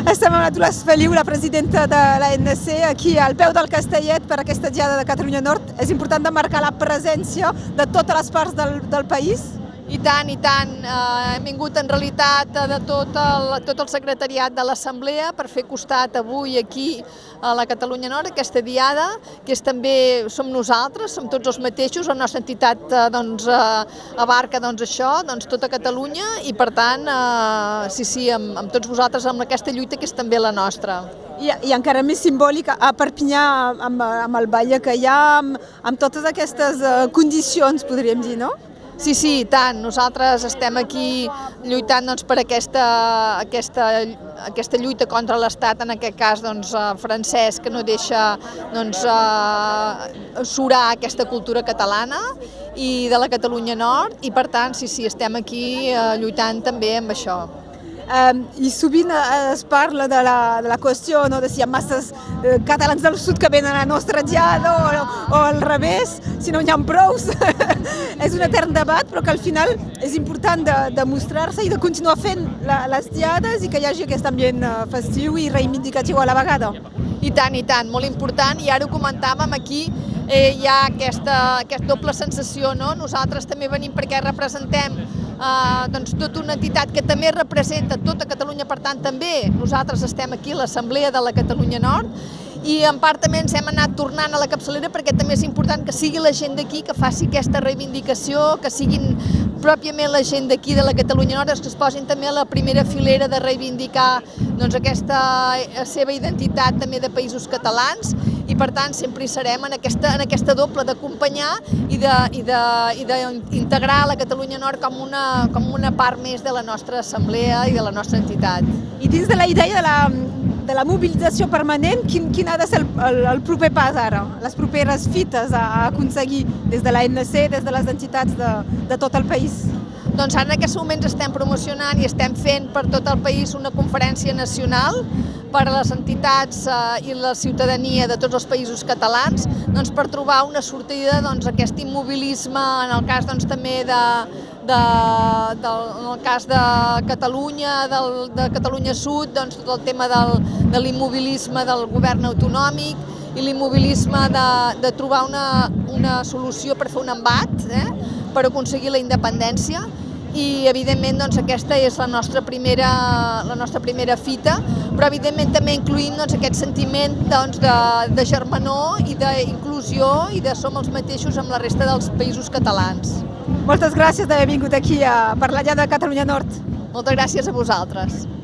Estem amb la Dolors Feliu, la presidenta de l'ANC, aquí al peu del Castellet per aquesta Diada de Catalunya Nord. És important de marcar la presència de totes les parts del, del país? I tant, i tant. Eh, hem vingut en realitat de tot el, tot el secretariat de l'Assemblea per fer costat avui aquí a la Catalunya Nord, aquesta diada, que és també, som nosaltres, som tots els mateixos, la nostra entitat eh, doncs, eh, abarca doncs, això, doncs, tota Catalunya, i per tant, eh, sí, sí, amb, amb tots vosaltres, amb aquesta lluita que és també la nostra. I, i encara més simbòlic a Perpinyà, amb, amb el ball que hi ha, amb, amb totes aquestes condicions, podríem dir, no? Sí, sí, tant. Nosaltres estem aquí lluitant doncs, per aquesta, aquesta, aquesta lluita contra l'Estat, en aquest cas doncs, eh, francès, que no deixa doncs, eh, surar aquesta cultura catalana i de la Catalunya Nord, i per tant, sí, sí, estem aquí eh, lluitant també amb això. Um, I sovint eh, es parla de la, de la qüestió no, de si hi ha masses eh, catalans del sud que venen a nostra diada o, o al revés, si no n'hi ha prous. és un etern debat, però que al final és important de, de mostrar-se i de continuar fent la, les diades i que hi hagi aquest ambient eh, festiu i reivindicatiu a la vegada. I tant, i tant, molt important, i ara ho comentàvem aquí, eh, hi ha aquesta, aquesta doble sensació, no? Nosaltres també venim perquè representem eh, doncs, tota una entitat que també representa tota Catalunya, per tant també nosaltres estem aquí a l'Assemblea de la Catalunya Nord i en part també ens hem anat tornant a la capçalera perquè també és important que sigui la gent d'aquí que faci aquesta reivindicació, que siguin pròpiament la gent d'aquí de la Catalunya Nord que es posin també a la primera filera de reivindicar doncs, aquesta eh, seva identitat també de països catalans per tant sempre hi serem en aquesta, en aquesta doble d'acompanyar i d'integrar la Catalunya Nord com una, com una part més de la nostra assemblea i de la nostra entitat. I dins de la idea de la, de la mobilització permanent, quin, quin ha de ser el, el, el proper pas ara? Les properes fites a, a aconseguir des de l'ANC, des de les entitats de, de tot el país? Doncs ara en aquests moments estem promocionant i estem fent per tot el país una conferència nacional per a les entitats eh, i la ciutadania de tots els països catalans doncs, per trobar una sortida doncs, a aquest immobilisme, en el cas doncs, també de, de, del, en el cas de Catalunya, del, de Catalunya Sud, doncs, tot el tema del, de l'immobilisme del govern autonòmic i l'immobilisme de, de trobar una, una solució per fer un embat, eh, per aconseguir la independència i evidentment doncs, aquesta és la nostra primera, la nostra primera fita, però evidentment també incluïm doncs, aquest sentiment doncs, de, de germanor i d'inclusió i de som els mateixos amb la resta dels països catalans. Moltes gràcies d'haver vingut aquí a parlar ja de Catalunya Nord. Moltes gràcies a vosaltres.